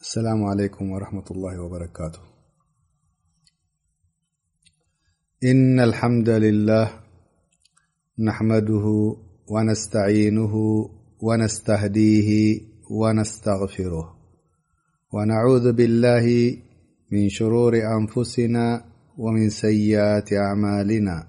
السلام عليكم ورحمة الله وبركته إن الحمد لله نحمده ونستعينه ونستهديه ونستغفره ونعوذ بالله من شرور أنفسنا ومن سيئات أعمالنا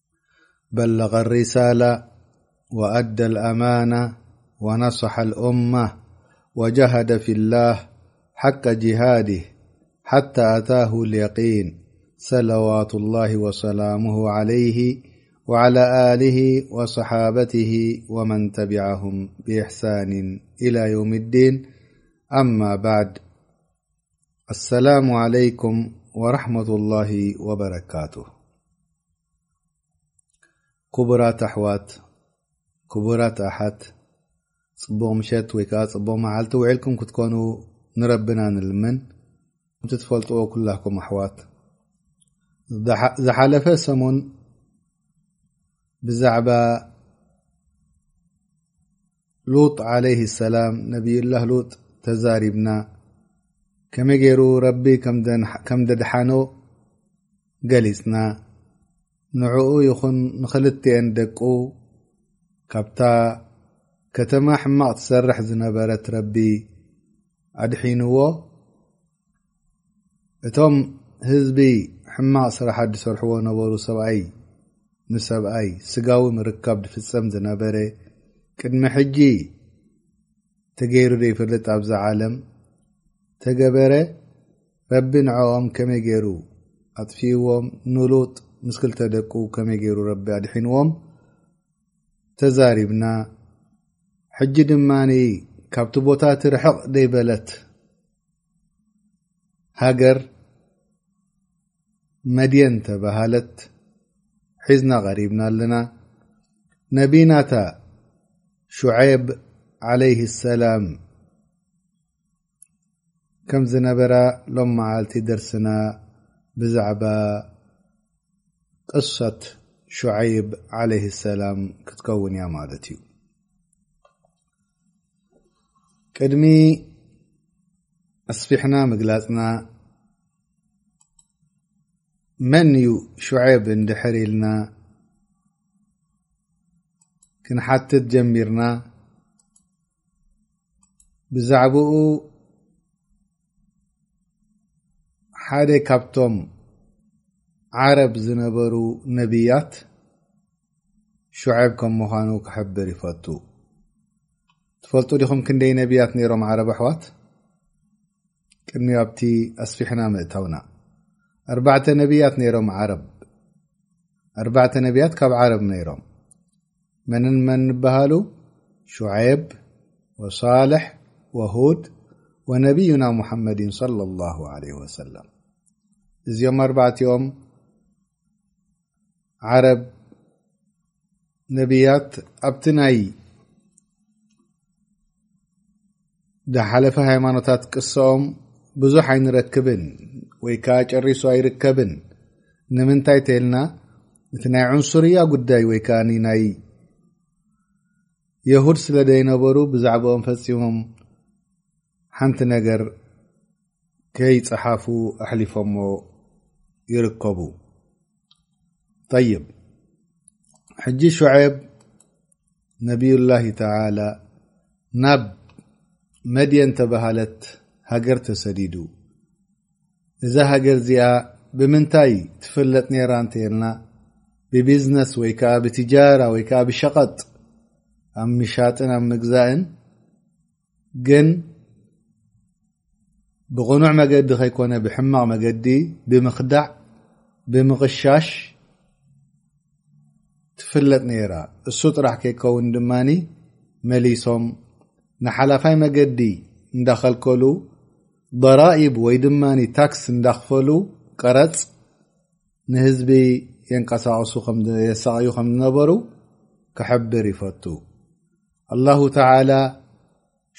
بلغ الرسالة وأدى الأمانة ونصح الأمة وجهد في الله حق جهاده حتى أتاه اليقين صلوات الله وسلامه عليه وعلى آله وصحابته ومن تبعهم بإحسان إلى يوم الدين ما بعد ኣሰላሙ ዓለይኩም ወረሕመቱላሂ ወበረካቱ ክቡራት ኣሕዋት ክቡራት ኣሓት ፅቡቕ ምሸት ወይ ከዓ ፅቡቕ መዓልቲ ውዒልኩም ክትኮኑ ንረብና ንልምን ከምቲ ትፈልጥዎ ኩላኩም ኣሕዋት ዝሓለፈ ሰሙን ብዛዕባ ሉጥ ዓለይሂ ሰላም፣ ነብዩላህ ሉጥ፣ ተዛሪብና። ከመይ ገይሩ ረቢ ከም ደድሓኖ ገሊጽና። ንዕኡ ይኹን ንኽልትኤን ደቁ ካብታ ከተማ ሕማቕ ትሰርሕ ዝነበረት ረቢ ኣድሒንዎ። እቶም ህዝቢ ሕማቕ ስራሕ ድሰርሕዎ ነበሩ ሰብኣይ ምስ ሰብኣይ ስጋዊ ምርካብ ድፍጸም ዝነበረ ቅድሚ ሕጂ ተገይሩ ዘይፈልጥ ኣብዛ ዓለም ተገበረ ረቢ ንዕኦም ከመይ ገይሩ ኣጥፊእዎም ንሉጥ ምስ ክልተ ደቁ ከመይ ገይሩ ረቢ ኣድሒንዎም ተዛሪብና ሕጂ ድማ ካብቲ ቦታ ትርሕቕ ደይበለት ሃገር መድየን ተባሃለት ሒዝና ቐሪብና ኣለና ነቢናታ ሹዐብ ዓለይህ ሰላም ከም ዝነበራ ሎም መዓልቲ ደርስና ብዛዕባ ቅሰት ሹዐይብ ዓለይህ ሰላም ክትከውን እያ ማለት እዩ ቅድሚ ኣስፊሕና ምግላፅና መን እዩ ሹዐብ እንድሕር ኢልና ክንሓትት ጀሚርና ብዛዕባኡ ሓደ ካብቶም ዓረብ ዝነበሩ ነብያት ሹዐይብ ከም ምዃኑ ክሕብር ይፈቱ። ትፈልጡ ዲኹም ክንደይ ነቢያት ነይሮም ዓረብ ኣሕዋት? ቅድሚ ኣብቲ ኣስፊሕና ምእታውና ኣርባዕተ ነቢያት ነይሮም ዓረብ ኣርባዕተ ነቢያት ካብ ዓረብ ነይሮም መንን መን ንበሃሉ ሹዐይብ ወሳልሕ ወሁድ ወነቢዩና ሙሓመድን ለ ላሁ ለ ወሰለም እዚኦም ኣርባዕቲኦም ዓረብ ነቢያት ኣብቲ ናይ ዝሓለፈ ሃይማኖታት ቅስኦም ብዙሕ ኣይንረክብን ወይ ከዓ ጨሪሱ ኣይርከብን ንምንታይ ተልና እቲ ናይ ዑንሱርያ ጉዳይ ወይ ከዓ ናይ የሁድ ስለ ዘይነበሩ ብዛዕባኦም ፈፂሞም ሓንቲ ነገር ከይፀሓፉ ኣሕሊፎሞ ይርከቡ ጠይብ ሕጂ ሸዐብ ነብዩላሂ ተላ ናብ መድየን ተባሃለት ሃገር ተሰዲዱ እዛ ሃገር እዚኣ ብምንታይ ትፍለጥ ነይራ እንተየልና ብቢዝነስ ወይ ከዓ ብትጃራ ወይ ከዓ ብሸቐጥ ኣብ ምሻጥን ኣብ ምግዛእን ግን ብቕኑዕ መገዲ ከይኮነ ብሕማቕ መገዲ ብምኽዳዕ ብምቕሻሽ ትፍለጥ ነይራ እሱ ጥራሕ ከይከውን ድማ መሊሶም ንሓላፋይ መገዲ እንዳኸልከሉ ضራኢብ ወይ ድማ ታክስ እንዳኽፈሉ ቀረፅ ንህዝቢ የንቀሳቕሱ የሳቕዩ ከም ዝነበሩ ክሕብር ይፈቱ ኣላሁ ተላ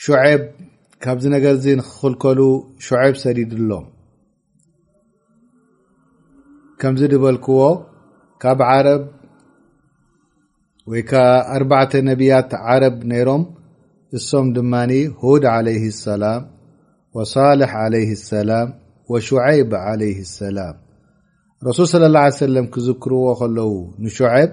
ሹዐብ ካብዚ ነገር ዚ ንክኽልከሉ ሹዐብ ሰዲድሎም ከምዚ ድበልክዎ ካብ ዓረብ ወይ ከ ኣርባዕተ ነቢያት ዓረብ ነይሮም እሶም ድማ ሁድ ዓለይህ ሰላም ወሳልሕ ዓለይህ ሰላም ወሹዐይብ ዓለይህ ሰላም ረሱል ስለ ላ ሰለም ክዝክርዎ ከለዉ ንሹዐብ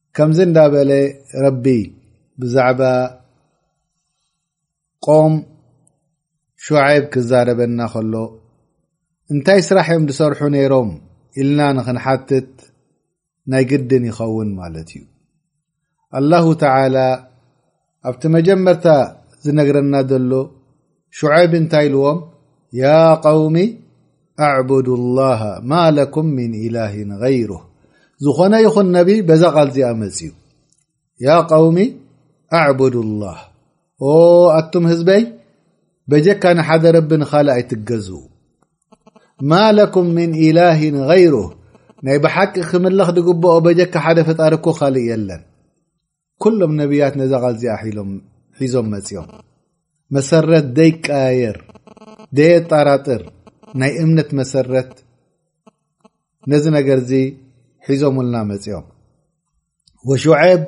ከምዚ እንዳበለ ረቢ ብዛዕባ ቆም ሹዓይብ ክዛረበና ከሎ እንታይ ስራሕ እዮም ዝሰርሑ ነይሮም ኢልና ንክንሓትት ናይ ግድን ይኸውን ማለት እዩ ኣላሁ ተላ ኣብቲ መጀመርታ ዝነግረና ዘሎ ሹዐይብ እንታይ ኢልዎም ያ ቀውሚ ኣዕቡዱ ላሃ ማ ለኩም ምን ኢላህን غይሩ ዝኾነ ይኹን ነቢ በዛ ቓል እዚኣ መፅዩ ያ ቀውሚ ኣዕቡዱ ላህ ኦ ኣቱም ህዝበይ በጀካ ንሓደ ረቢ ንኻልእ ኣይትገዙ ማ ለኩም ምን ኢላህን غይሩ ናይ ብሓቂ ክምለኽ ዝግብኦ በጀካ ሓደ ፈጣሪ እኮ ካልእ የለን ኩሎም ነብያት ነዛ ቓል እዚኣ ሒዞም መጺኦም መሰረት ደይቀያየር ደየጣራጥር ናይ እምነት መሰረት ነዚ ነገር እዚ ሒዞምልና መጺኦም ወሹዐብ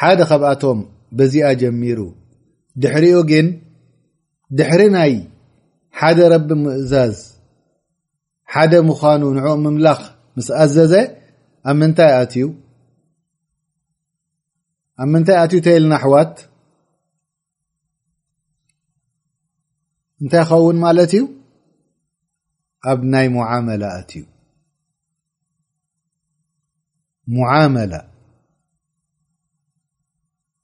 ሓደ ኻብኣቶም በዚኣ ጀሚሩ ድሕሪኡ ግን ድሕሪ ናይ ሓደ ረቢ ምእዛዝ ሓደ ምዃኑ ንዕኡ ምምላኽ ምስ ኣዘዘ ኣብ ምንታይ ኣትዩ ኣብ ምንታይ ኣትዩ ተይልና ኣሕዋት እንታይ ኸውን ማለት እዩ ኣብ ናይ ሙዓመላ ኣትዩ ሙዓመላ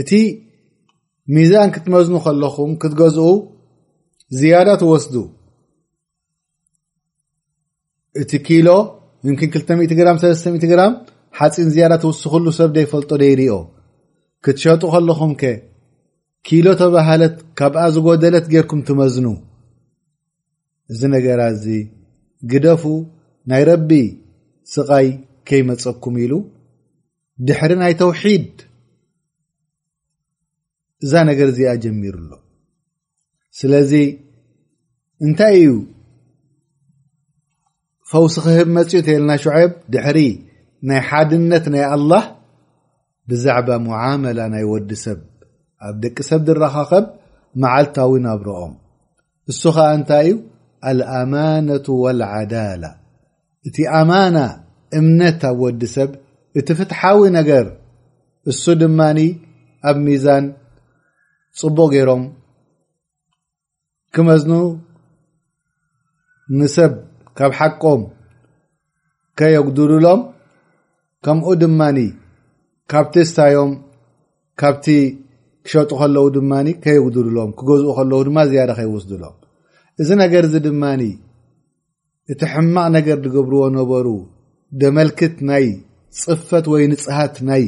እቲ ሚዛን ክትመዝኑ ከለኹም ክትገዝኡ ዝያዳ ትወስዱ እቲ ኪሎ ምኪን 200 ግራም 300 ግራም ሓፂን ዝያዳ ትውስክሉ ሰብ ደይፈልጦ ደይርኦ ክትሸጡ ከለኹም ከ ኪሎ ተባሃለት ካብኣ ዝጎደለት ጌርኩም ትመዝኑ እዚ ነገራ እዚ ግደፉ ናይ ረቢ ስቓይ ከይመፀኩም ኢሉ ድሕሪ ናይ ተውሒድ እዛ ነገር እዚኣ ጀሚሩ ኣሎ ስለዚ እንታይ እዩ ፈውሲ ክህብ መፅኡ ተየልና ሸዐብ ድሕሪ ናይ ሓድነት ናይ ኣላህ ብዛዕባ ሙዓመላ ናይ ወዲ ሰብ ኣብ ደቂ ሰብ ዝረኻኸብ መዓልታዊ ናብረኦም እሱ ኸዓ እንታይ እዩ ኣልኣማነቱ ወልዓዳላ እቲ ኣማና እምነት ኣብ ወዲ ሰብ እቲ ፍትሓዊ ነገር እሱ ድማ ኣብ ሚዛን ፅቡቕ ገይሮም ክመዝኑ ንሰብ ካብ ሓቆም ከየጉድሉሎም ከምኡ ድማ ካብቲ ስታዮም ካብቲ ክሸጡ ከለዉ ድማ ከየጉድሉሎም ክገዝኡ ከለዉ ድማ ዝያዳ ከይወስዱሎም እዚ ነገር እዚ ድማ እቲ ሕማቕ ነገር ዝገብርዎ ነበሩ ደመልክት ናይ ፅፈት ወይ ንፅሃት ናይ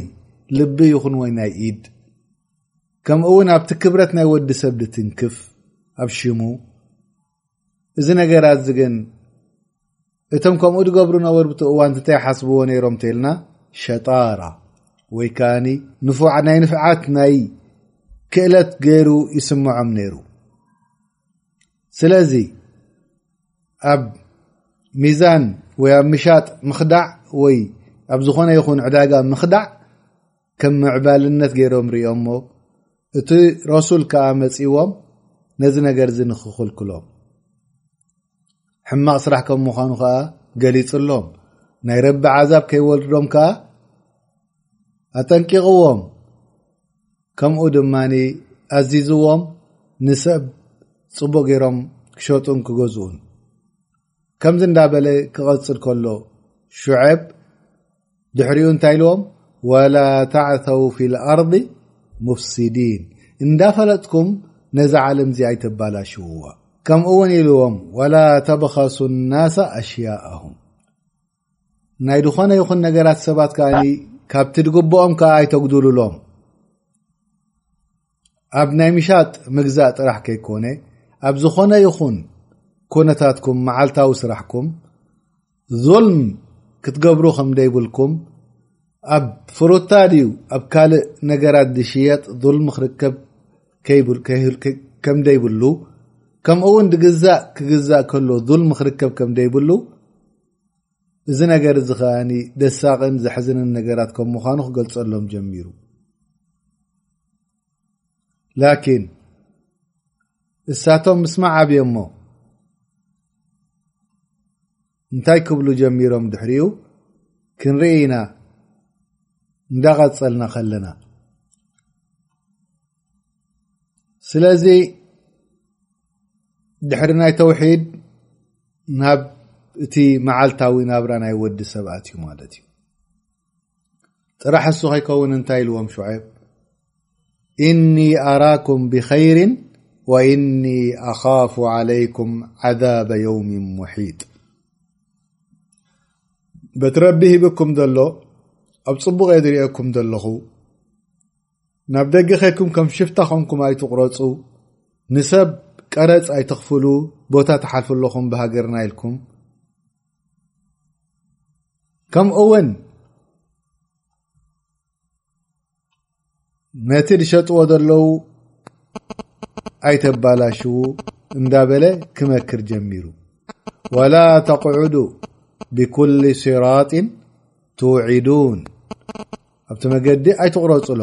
ልቢ ይኹን ወይ ናይ ኢድ ከምኡ እውን ኣብቲ ክብረት ናይ ወዲ ሰብ ዝትንክፍ ኣብ ሽሙ እዚ ነገራት እዚ ግን እቶም ከምኡ ድገብሩ ነበሩ ብቲ እዋን ንታይ ሓስብዎ ነይሮም ተልና ሸጣራ ወይ ከኣ ንፉዓ ናይ ንፍዓት ናይ ክእለት ገይሩ ይስምዖም ነይሩ ስለዚ ኣብ ሚዛን ወይ ኣብ ምሻጥ ምክዳዕ ወይ ኣብ ዝኾነ ይኹን ዕዳጋ ምክዳዕ ከም ምዕባልነት ገይሮም ርኦሞ እቲ ረሱል ከዓ መፅዎም ነዚ ነገር እዚ ንክክልክሎም ሕማቕ ስራሕ ከም ምዃኑ ከኣ ገሊጽሎም ናይ ረቢ ዓዛብ ከይወርዶም ከኣ ኣጠንቂቕዎም ከምኡ ድማ ኣዚዝዎም ንሰብ ጽቡቕ ገይሮም ክሸጡን ክገዝኡን ከምዚ እንዳበለ ክቐጽል ከሎ ሹዐብ ድሕሪኡ እንታይ ኢልዎም ወላ ተዕተው ፊ ልኣርض ሙፍሲዲን እንዳፈለጥኩም ነዛ ዓለም እዚ ኣይተባላሽውዋ ከምኡ እውን ኢልዎም ወላ ተብኸሱ ናሳ ኣሽያእሁም ናይ ዝኾነ ይኹን ነገራት ሰባት ከኣ ካብቲ ድግብኦም ከዓ ኣይተጉድሉሎም ኣብ ናይ ምሻጥ ምግዛእ ጥራሕ ከይኮነ ኣብ ዝኾነ ይኹን ኩነታትኩም መዓልታዊ ስራሕኩም ዞልም ክትገብሩ ከም ደይብልኩም ኣብ ፍሩታ ድዩ ኣብ ካልእ ነገራት ዝሽየጥ ዞልሚ ክርከብ ከም ደይብሉ ከምኡ ውን ድግዛእ ክግዛእ ከሎ ዞልሚ ክርከብ ከም ደይብሉ እዚ ነገር እዚ ከኣ ደሳቕን ዘሕዝንን ነገራት ከም ምዃኑ ክገልጸሎም ጀሚሩ ላኪን እሳቶም ምስ መዓብዮ እሞ እንታይ ክብሉ ጀሚሮም ድሕሪኡ ክንርኢ ኢና እንዳቐፀልና ከለና ስለዚ ድሕሪ ናይ ተውሒድ ናብ እቲ መዓልታዊ ናብራ ናይ ወዲ ሰብኣት እዩ ማለት እዩ ጥራሕ እሱ ከይከውን እንታይ ኢልዎም ሸዐብ እኒ ኣራኩም ብኸይር ወእኒ ኣኻፉ ዓለይኩም ዓዛበ የውም ሙሒጥ በቲ ረቢ ሂብኩም ዘሎ ኣብ ፅቡቕ እየ ዝርኤኩም ዘለኹ ናብ ደጊ ኸይኩም ከም ሽፍታ ኮንኩም ኣይትቑረፁ ንሰብ ቀረፅ ኣይትኽፍሉ ቦታ ትሓልፉ ኣለኹም ብሃገርና ኢልኩም ከምኡ ውን ነቲ ዝሸጥዎ ዘለዉ ኣይተባላሽዉ እንዳበለ ክመክር ጀሚሩ ወላ ተቕዕዱ ብኩል ስራጢ ትውዒዱን ኣብቲ መገዲ ኣይትቕረፁሎ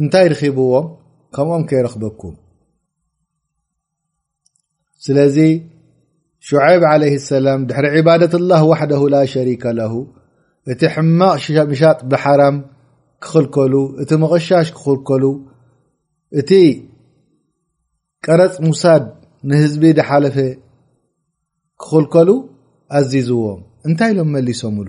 እንታይ ርኺብዎም ከምኦም ከይረኽበኩም ስለዚ ሹዓይብ ዓለይ ሰላም ድሕሪ ዕባደት ላህ ዋሕደ ላ ሸሪከ ለሁ እቲ ሕማቕ ምሻጥ ብሓራም ክኽልከሉ እቲ መቐሻሽ ክኽልከሉ እቲ ቀረፅ ሙሳድ ንህዝቢ ድሓለፈ ክኽልከሉ ኣዚዝዎም እንታይ ኢሎም መሊሶምሉ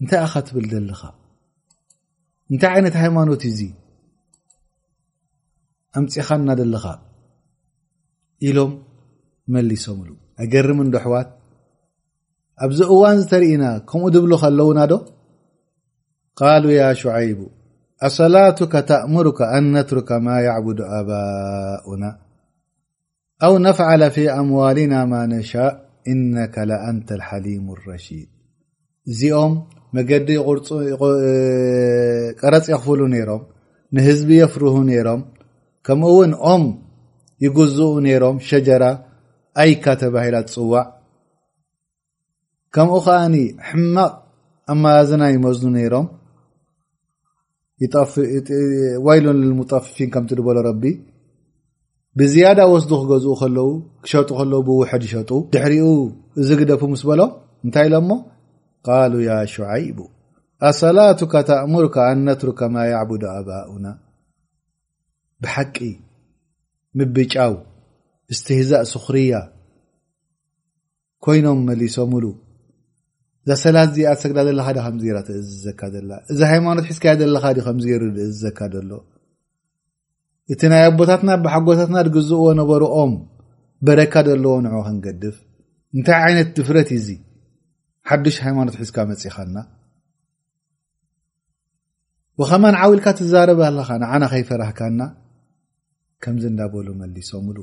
እንታይ ኣኻ ትብል ዘለኻ እንታይ ዓይነት ሃይማኖት እዙ ኣምፂኻ እና ዘለኻ ኢሎም መሊሶምሉ ኣይገርም እንዶ ኣሕዋት ኣብዚ እዋን ዝተርእና ከምኡ ዝብሉ ከለውና ዶ ቃሉ ያ ሸዓይቡ ኣሰላቱካ ተእምሩካ ኣነትሩካ ማ ያዕቡዱ ኣባኡና ኣው ነፍዓለ ፊ ኣምዋሊና ማ ነሻእ እነከ ለኣንተ ሓሊሙ ረሺድ እዚኦም መገዲ ቀረፅ የኽፍሉ ነይሮም ንህዝቢ የፍርሁ ነይሮም ከምኡ እውን ኦም ይግዝኡ ነይሮም ሸጀራ ኣይካ ተባሂላ ትፅዋዕ ከምኡ ከዓ ሕማቕ ኣመዛዝና ይመዝኑ ነይሮም ዋይሎን ልሙጠፍፊን ከምቲ ድበሎ ረቢ ብዝያዳ ወስዱ ክገዝኡ ከለዉ ክሸጡ ከለዉ ብውሕድ ይሸጡ ድሕሪኡ እዚ ግደፉ ምስ በሎ እንታይ ኢሎ እሞ ቃሉ ያ ሸዓይቡ ኣሰላቱካ ተእምሩካ ኣነትሩከ ማ ያዕቡዱ ኣባኡና ብሓቂ ምብጫው እስትህዛእ ስኽርያ ኮይኖም መሊሶምሉ እዛ ሰላት እዚኣ ትሰግዳ ዘለካ ዶ ከምዚ ገራ ተእዝዘካ ዘላ እዚ ሃይማኖት ሒዝካዮ ዘለካ ዲ ከምዚ ገሩ ዝእዝዘካ ዘሎ እቲ ናይ ኣቦታትና ብሓጎታትና ዝግዝእዎ ነበርኦም በረካ ዘለዎ ንዑ ክንገድፍ እንታይ ዓይነት ድፍረት እዙ ሓዱሽ ሃይማኖት ሒዝካ መፂኻና ወከማን ዓው ኢልካ ትዛረብ ኣለኻ ንዓና ከይፈራህካና ከምዚ እንዳበሉ መሊሶምሉ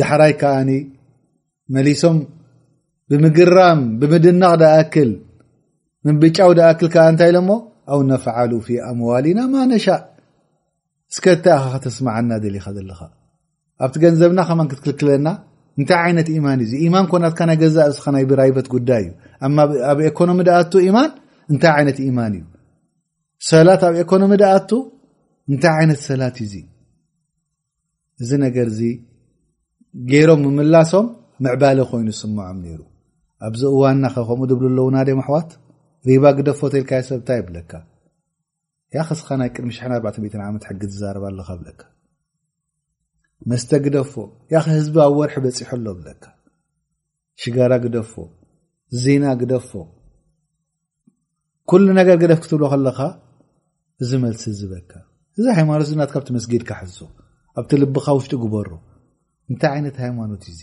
ዳሕራይ ከኣ መሊሶም ብምግራም ብምድናቕ ዳኣክል ምብጫው ዳኣክል ከኣ እንታይ ኢሎሞ ኣው ነፍዓሉ ፊ ኣምዋሊና ማነሻእ እስከ እታይ ኢኻ ከተስማዓና ደሊኻ ዘለኻ ኣብቲ ገንዘብና ከማን ክትክልክለና እንታይ ዓይነት ኢማን እዩ ዚ ኢማን ኮናትካ ናይ ገዛእ ርስኻ ናይ ብራይበት ጉዳይ እዩ ኣብ ኤኮኖሚ ድኣቱ ኢማን እንታይ ዓይነት ኢማን እዩ ሰላት ኣብ ኤኮኖሚ ድኣቱ እንታይ ዓይነት ሰላት እዩ ዙ እዚ ነገር እዚ ገይሮም ምምላሶም ምዕባለ ኮይኑ ስምዖም ነይሩ ኣብዚ እዋና ከ ከምኡ ድብሉ ኣለውና ደ ኣሕዋት ሪባ ግደፎተልካዮ ሰብእንታይ ይብለካ ያኸስኻ ናይ ቅድሚ ሽ ኣርባተ ሚትን ዓመት ሕጊ ዝዛረባ ኣለካ ብለካ መስተ ግደፎ ያኸ ህዝቢ ኣብ ወርሒ በፂሖ ኣሎ ብለካ ሽጋራ ግደፎ ዜና ግደፎ ኩሉ ነገር ግደፍ ክትብሎ ከለካ እዚ መልሲ ዝበካ እዚ ሃይማኖት እዚ ናትካብቲ መስጊድካ ሕዞ ኣብቲ ልብካ ውሽጢ ግበሩ እንታይ ዓይነት ሃይማኖት እዩዚ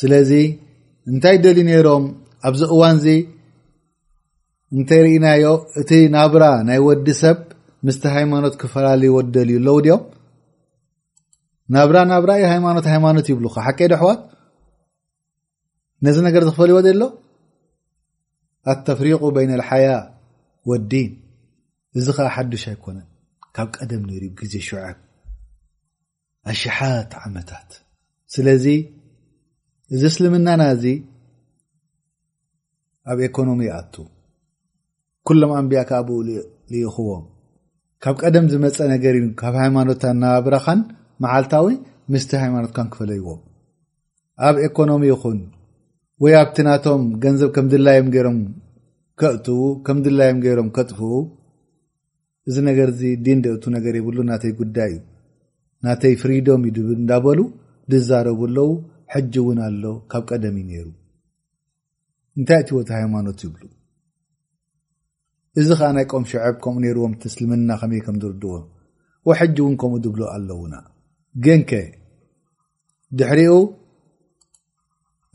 ስለዚ እንታይ ደልዩ ነይሮም ኣብዚ እዋንዚ እንተርኢናዮ እቲ ናብራ ናይ ወዲ ሰብ ምስቲ ሃይማኖት ክፈላለዩ ወደልዩ ኣለዉ ድኦም ናብራ ናብራ ዩ ሃይማኖት ሃይማኖት ይብሉ ሓቂ ደሕዋት ነዚ ነገር ዝክፈልዎ ዘሎ ኣተፍሪቁ በይነ ሓያ ወዲን እዚ ከዓ ሓዱሽ ኣይኮነን ካብ ቀደም ነይሩ ግዜ ሽዑ ኣሽሓት ዓመታት ስለዚ እዚ እስልምናና እዚ ኣብ ኤኮኖሚ ይኣቱ ኩሎም ኣንቢያ ከኣ ብኡ ልይኽዎም ካብ ቀደም ዝመፀ ነገር እዩ ካብ ሃይማኖት ኣናባብራኻን መዓልታዊ ምስቲ ሃይማኖትካን ክፈለይዎም ኣብ ኤኮኖሚ ይኹን ወይ ኣብቲ ናቶም ገንዘብ ከም ድላዮም ገይሮም ከእትዉ ከም ድላዮም ገይሮም ከጥፍኡ እዚ ነገር እዚ ዲን ዶ እቱ ነገር የብሉ ናተይ ጉዳይ እዩ ናተይ ፍሪዶም እዩ ድብል እንዳበሉ ዝዛረቡ ኣለዉ ሕጂ እውን ኣሎ ካብ ቀደም እዩ ነይሩ እንታይ እቲ ወቲ ሃይማኖት ይብሉ እዚ ከዓ ናይ ቆም ሽዐብ ከምኡ ነይርዎም ትስልምና ከመይ ከም ዝርድዎ ወሕጂ እውን ከምኡ ዝብሉ ኣለዉና ግን ከ ድሕሪኡ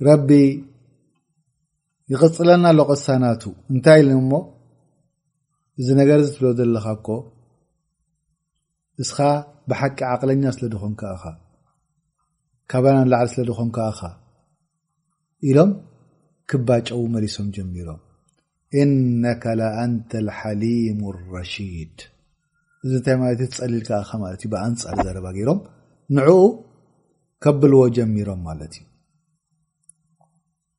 ረቢ ይቕፅለና ኣሎ ቅሳናቱ እንታይ ኢልን እሞ እዚ ነገር እዚ ትብሎ ዘለኻ እኮ እስኻ ብሓቂ ዓቕለኛ ስለ ድኾን ከኣኻ ካባና ንላዕሊ ስለ ድኾን ከኣኻ ኢሎም ክባጨዉ መሊሶም ጀሚሮም እነካ ላኣንተ ልሓሊሙ ረሽድ እዚ እንታይ ማለት እዩ ትፀሊል ከኣኻ ማለት እዩ ብኣንፃር ዘረባ ገይሮም ንዕኡ ከብልዎ ጀሚሮም ማለት እዩ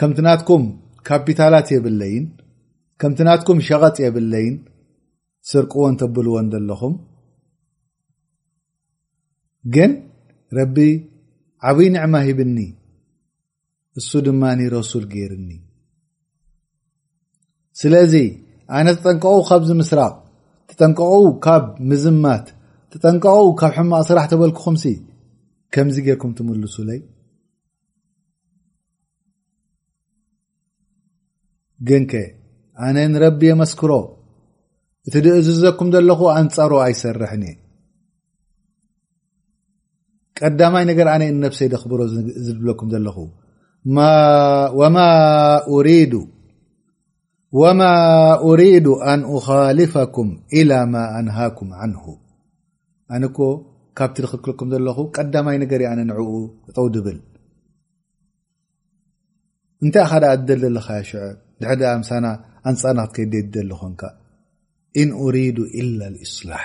ከምቲ ናትኩም ካፒታላት የብለይን ከምቲ ናትኩም ሸቐጥ የብለይን ስርቅዎን ተብልዎን ዘለኹም ግን ረቢ ዓብይ ንዕማ ሂብኒ እሱ ድማ ረሱል ገይርኒ ስለዚ ኣነ ተጠንቀቑ ካብ ዝምስራቕ ተጠንቀቑ ካብ ምዝማት ተጠንቀቑ ካብ ሕማቕ ስራሕ ተበልክኹምሲ ከምዚ ጌርኩም ትምልሱለይ ግንከ ኣነ ንረቢ የመስክሮ እቲ ድእዝዘኩም ዘለኹ ኣንጻሩ ኣይሰርሕን እየ ቀዳማይ ነገር ኣነ ነብሰይ ደኽብሮ ዝብለኩም ዘለኹ ወማ ኡሪዱ ኣን ኻልፈኩም ኢላ ማ ኣንሃኩም ዓንሁ ኣነ እኮ ካብቲ ዝኽክልኩም ዘለኹ ቀዳማይ ነገር ኣነ ንዕኡ ጠው ድብል እንታይ ኻ ደኣ ደል ዘለኻዮ ሽዐ ድሕ ኣ ምሳና ኣንፃና ክትከይደይ ደሊ ኾንካ ን ኡሪዱ ኢላ እስላሕ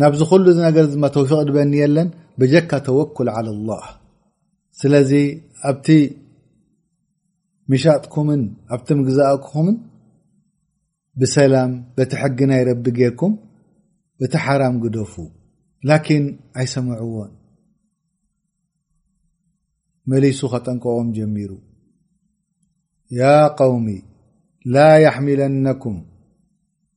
ናብዚ ኩሉ ዚ ነገር ድማ ተውፊቅ ድበኒ የለን በጀካ ተወኩል ዓላ ላህ ስለዚ ኣብቲ ምሻጥኩምን ኣብቲ ምግዛእኩኹምን ብሰላም በቲ ሕጊ ናይ ረቢ ጌርኩም እቲ ሓራም ግደፉ ላኪን ኣይሰምዕዎን መሊሱ ከጠንቀዎም ጀሚሩ ያ ቀውሚ ላ የሕሚለነኩም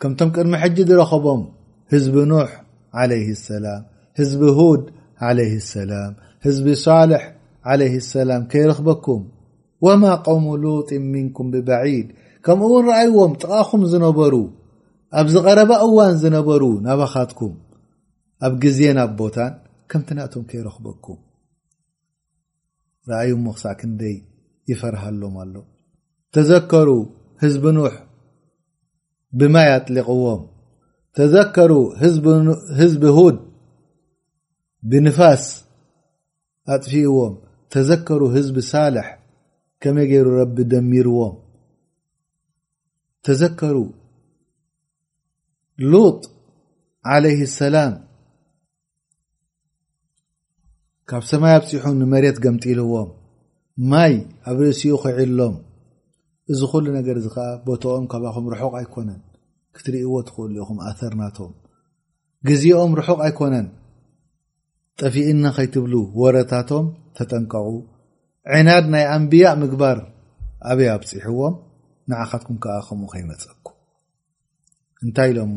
ከምቶም ቅድሚ ሕጂ ዝረኸቦም ህዝቢ ኖሕ ዓለይህ ሰላም ህዝቢ ሁድ ዓለይህ ሰላም ህዝቢ ሳልሕ ዓለይህ ሰላም ከይረኽበኩም ወማ ቀውሙ ሉጢ ምንኩም ብበዒድ ከምኡ እውን ረኣይዎም ጥቓኹም ዝነበሩ ኣብዚ ቐረባ እዋን ዝነበሩ ናባኻትኩም ኣብ ግዜን ኣብ ቦታን ከምቲ ናእቶም ከይረኽበኩም ረኣዩ እሞ ክሳዕ ክንደይ ይፈርሃሎም ኣሎ ተዘከሩ ህዝቢ ኑሕ ብማይ ኣጥሊቕዎም ተዘከሩ ህዝቢ ሁድ ብንፋስ ኣጥፊእዎም ተዘከሩ ህዝቢ ሳልሕ ከመይ ገይሩ ረቢ ደሚርዎም ተዘከሩ ሉጥ ዓለይህ ሰላም ካብ ሰማይ ኣብፂሑ ንመሬት ገምጢልዎም ማይ ኣብ ርእሲኡ ክዒሎም እዚ ኩሉ ነገር እዚ ከዓ ቦትኦም ካባኹም ርሑቕ ኣይኮነን ክትርእይዎ ትኽእሉ ኢኹም ኣተርናቶም ግዜኦም ርሑቕ ኣይኮነን ጠፊእና ከይትብሉ ወረታቶም ተጠንቀቑ ዕናድ ናይ ኣንብያእ ምግባር ኣበይ ኣብፂሕዎም ንዓኻትኩም ከዓ ከምኡ ከይመፀኩም እንታይ ኢሎሞ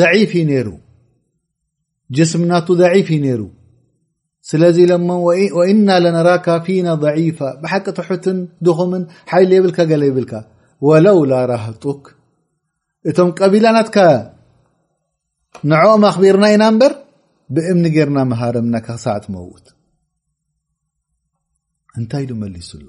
ضዒፍ እዩ ነይሩ ጅስም ናቱ ضዒፍ እዩ ነይሩ ስለዚ ለሞ ወእና ለነራካ ፊና ضዒፋ ብሓቂ ትሑትን ድኹምን ሓይሊ የብልካ ገለ ይብልካ ወለውላ ራህጡክ እቶም ቀቢላ ናትካ ንዕኦም ኣኽቢርና ኢና እምበር ብእምኒ ጌርና መሃረምናካ ክሳዕ ትመውት እንታይ ዱ መሊሱ ኣሎ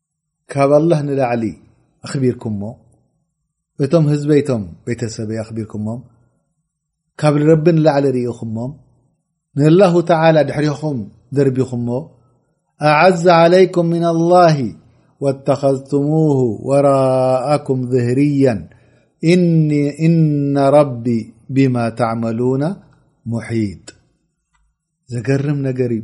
كب الله نلعل أخبيركمم تم هزبيتم بيتسبي اخبيركم كب رب نلعل رخمم نالله تعالى دحرخم دربخم أعز عليكم من الله واتخذتموه وراءكم ظهريا إن ربي بما تعملون محيط زرم نر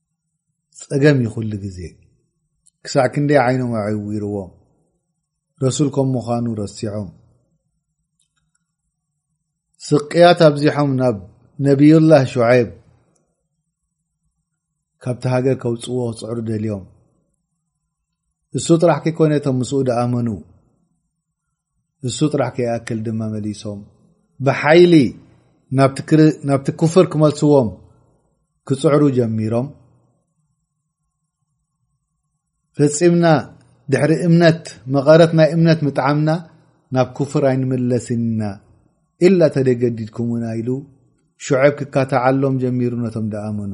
ጸገም እዩ ኩሉ ግዜ ክሳዕ ክንደይ ዓይኖም ኣዐዊርዎም ረሱል ከም ምዃኑ ረሲዖም ስቅያት ኣብዚሖም ናብ ነብዩላህ ሸዓይብ ካብቲ ሃገር ከውፅዎ ክፅዕሩ ደልዮም እሱ ጥራሕ ከይኮነ ቶም ምስኡ ደኣመኑ እሱ ጥራሕ ከይኣክል ድማ መሊሶም ብሓይሊ ናብቲ ኩፍር ክመልስዎም ክፅዕሩ ጀሚሮም ፈፂምና ድሕሪ እምነት መቐረት ናይ እምነት ምጥዓምና ናብ ኩፍር ኣይንምለስን ኢና ኢላ ተደገዲድኩምና ኢሉ ሹዐብ ክካታዓሎም ጀሚሩ ነቶም ደኣመኑ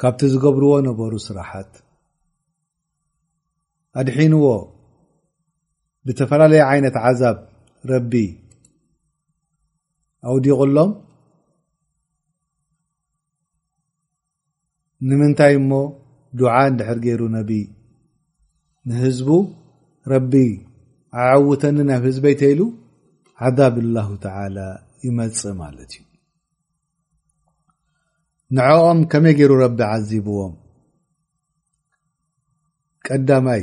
ካብቲ ዝገብርዎ ነበሩ ስራሓት ኣድሒንዎ ብተፈላለየ ዓይነት ዓዛብ ረቢ ኣውዲቑሎም ንምንታይ እሞ ዱዓ እንድሕር ገይሩ ነቢ ንህዝቡ ረቢ ኣዐውተኒ ናብ ህዝበይ ተይሉ ዓዛብ ላሁ ተላ ይመፅእ ማለት እዩ ንዕኦም ከመይ ገይሩ ረቢ ዓዚብዎም ቀዳማይ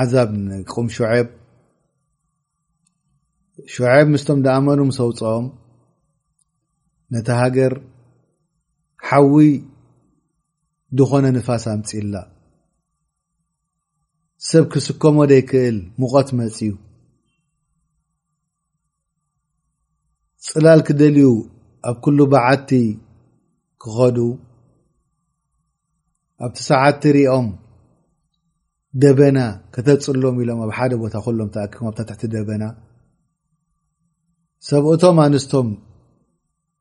ዓዛብ ንቁም ሹዐብ ሹዐብ ምስቶም ዳኣመኑ ምስ ኣውፅኦም ነቲ ሃገር ሓዊ ዝኾነ ንፋስ ኣምፅላ ሰብ ክስከሞ ዘይክእል ሙቐት መፅዩ ፅላል ክደልዩ ኣብ ኩሉ በዓቲ ክኸዱ ኣብቲ ሰዓት ትሪኦም ደበና ከተፅሎም ኢሎም ኣብ ሓደ ቦታ ኩሎም ተኣኪቦም ኣብታ ትሕቲ ደበና ሰብኡቶም ኣንስቶም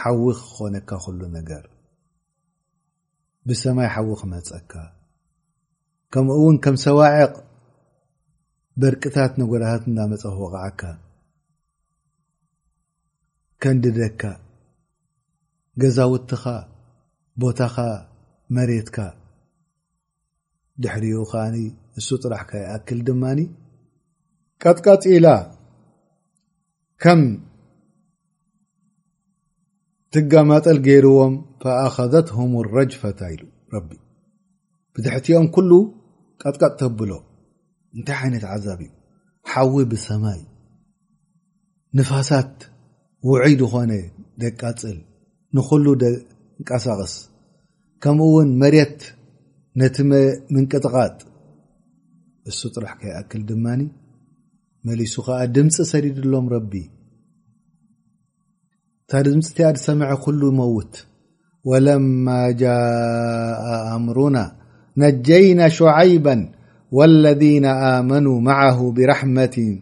ሓዊ ክኾነካ ኩሉ ነገር ብሰማይ ሓዊ ክመፀካ ከምኡ እውን ከም ሰዋዕቕ በርቅታት ነገራታት እናመፀ ክወቕዓካ ከንድደካ ገዛውትኻ ቦታኻ መሬትካ ድሕሪኡ ከኣ ንሱ ጥራሕ ካይኣክል ድማ ቀጥቀጥ ኢላ ከም ትጋማጠል ገይርዎም ፈኣኸዘትሁም ረጅፈታ ኢሉ ረቢ ብትሕቲኦም ኩሉ ቀጥቀጥ ተብሎ እንታይ ዓይነት ዓዛብ እዩ ሓዊ ብሰማይ ንፋሳት ውዑይ ድኾነ ደቃጽል ንኹሉ ደንቃሳቕስ ከምኡ ውን መሬት ነቲ ምንቅጥቓጥ እሱ ጥራሕ ከይኣክል ድማ መሊሱ ከዓ ድምፂ ሰዲድሎም ረቢ دم ت سمع كل موت ولما جاء أمرنا نجينا شعيبا والذين آمنوا معه برحمة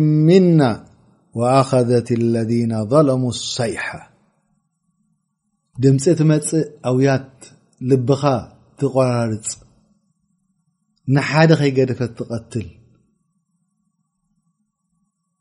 منا وأخذت الذين ظلموا الصيحة م ت م أويت لب تقرر نحد ي قدفت تقتل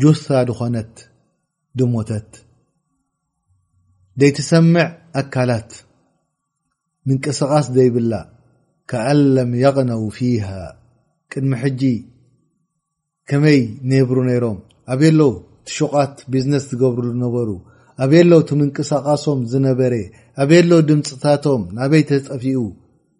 ጁታ ድኾነት ድሞተት ደይትሰምዕ ኣካላት ምንቅስቓስ ዘይብላ ከኣለም የቕነው ፊሃ ቅድሚ ሕጂ ከመይ ነብሩ ነይሮም ኣበየ ለው ትሹቓት ቢዝነስ ዝገብርሉ ነበሩ ኣበየ ለው ትምንቅሳቓሶም ዝነበረ ኣበየ ለው ድምፅታቶም ናበይ ተጠፊኡ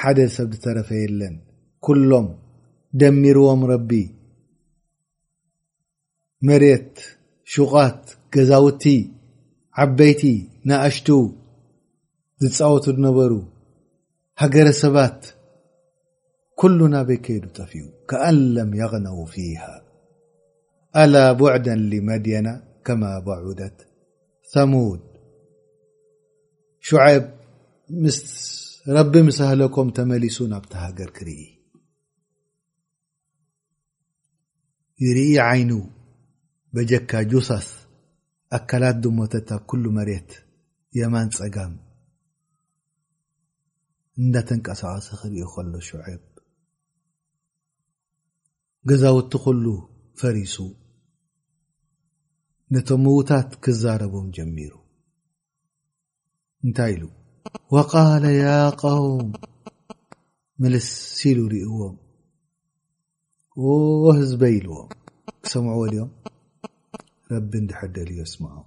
ሓደ ሰብ ዝተረፈ የለን ኩሎም ደሚርዎም ረቢ መሬት ሹቓት ገዛውቲ ዓበይቲ ንኣሽቱ ዝፃወቱ ዝነበሩ ሃገረሰባት ኩሉ ናበይ ከይዱ ጠፍኡ ከኣን ለም የቕነው ፊሃ ኣላ ቡዕደን ሊመድየና ከማ ባዑደት ሰሙድ ሹዐብ ምስ ረቢ ምስ ኣህለኮም ተመሊሱ ናብቲ ሃገር ክርኢ ይርኢ ዓይኑ በጀካ ጁሳስ ኣካላት ድሞተት ኣብ ኩሉ መሬት የማን ፀጋም እንዳተንቀሳቀሰ ክርኢ ከሎ ሹዐብ ገዛውቲ ኩሉ ፈሪሱ ነቶም ምዉታት ክዛረቦም ጀሚሩ እንታይ ኢሉ ወቃለ ያ ቀውም ምልስ ሲሉ ርእዎም ህዝበ ኢልዎም ክሰምዑዎ ድኦም ረቢ እንድሕር ደልዮ ስምዖም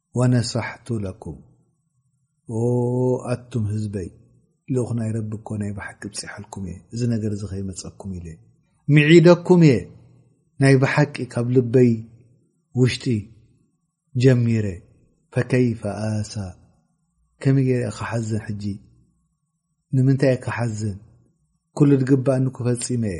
ወነሳሕቱ ለኩም ኦ ኣቱም ህዝበይ ልኡኽ ናይ ረቢ እኮ ናይ ብሓቂ ብፂሐልኩም እየ እዚ ነገር እዚ ከይመፀኩም ኢለ ምዒደኩም እየ ናይ ብሓቂ ካብ ልበይ ውሽጢ ጀሚረ ፈከይፈ ኣሳ ከመይ ገይረ እየ ክሓዝን ሕጂ ንምንታይ እየ ክሓዝን ኩሉ ዝግባእኒ ክፈፂመ እየ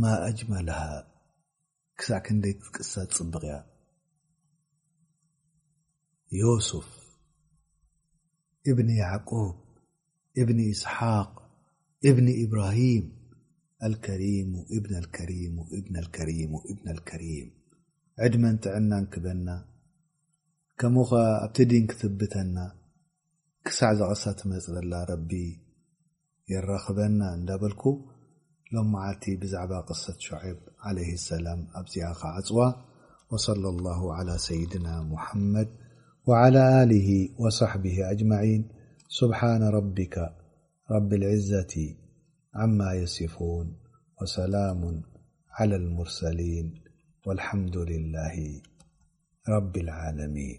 ማእ ኣጅመልሃ ክሳዕ ክንደይ ክትቅሰ ትጽብቕ እያ ዮሱፍ እብኒ ያዕቁብ እብኒ እስሓቅ እብኒ ኢብራሂም ኣልከሪሙ እብኒ ኣልከሪሙ እብኒ ኣልከሪሙ እብኒ ኣልከሪም ዕድመን ጥዕናን ክበና ከምኡ ኸ ኣብቲ ዲን ክትብተና ክሳዕ ዘቐሳ ትመፅረላ ረቢ ربن ل لمعت بزعب قصة شعب عليه السلام أزيق عوى وصلى الله على سيدنا محمد وعلى له وصحبه أجمعين سبحان ربك رب العزة عما يصفون وسلام على المرسلين والحمد لله رب العالمين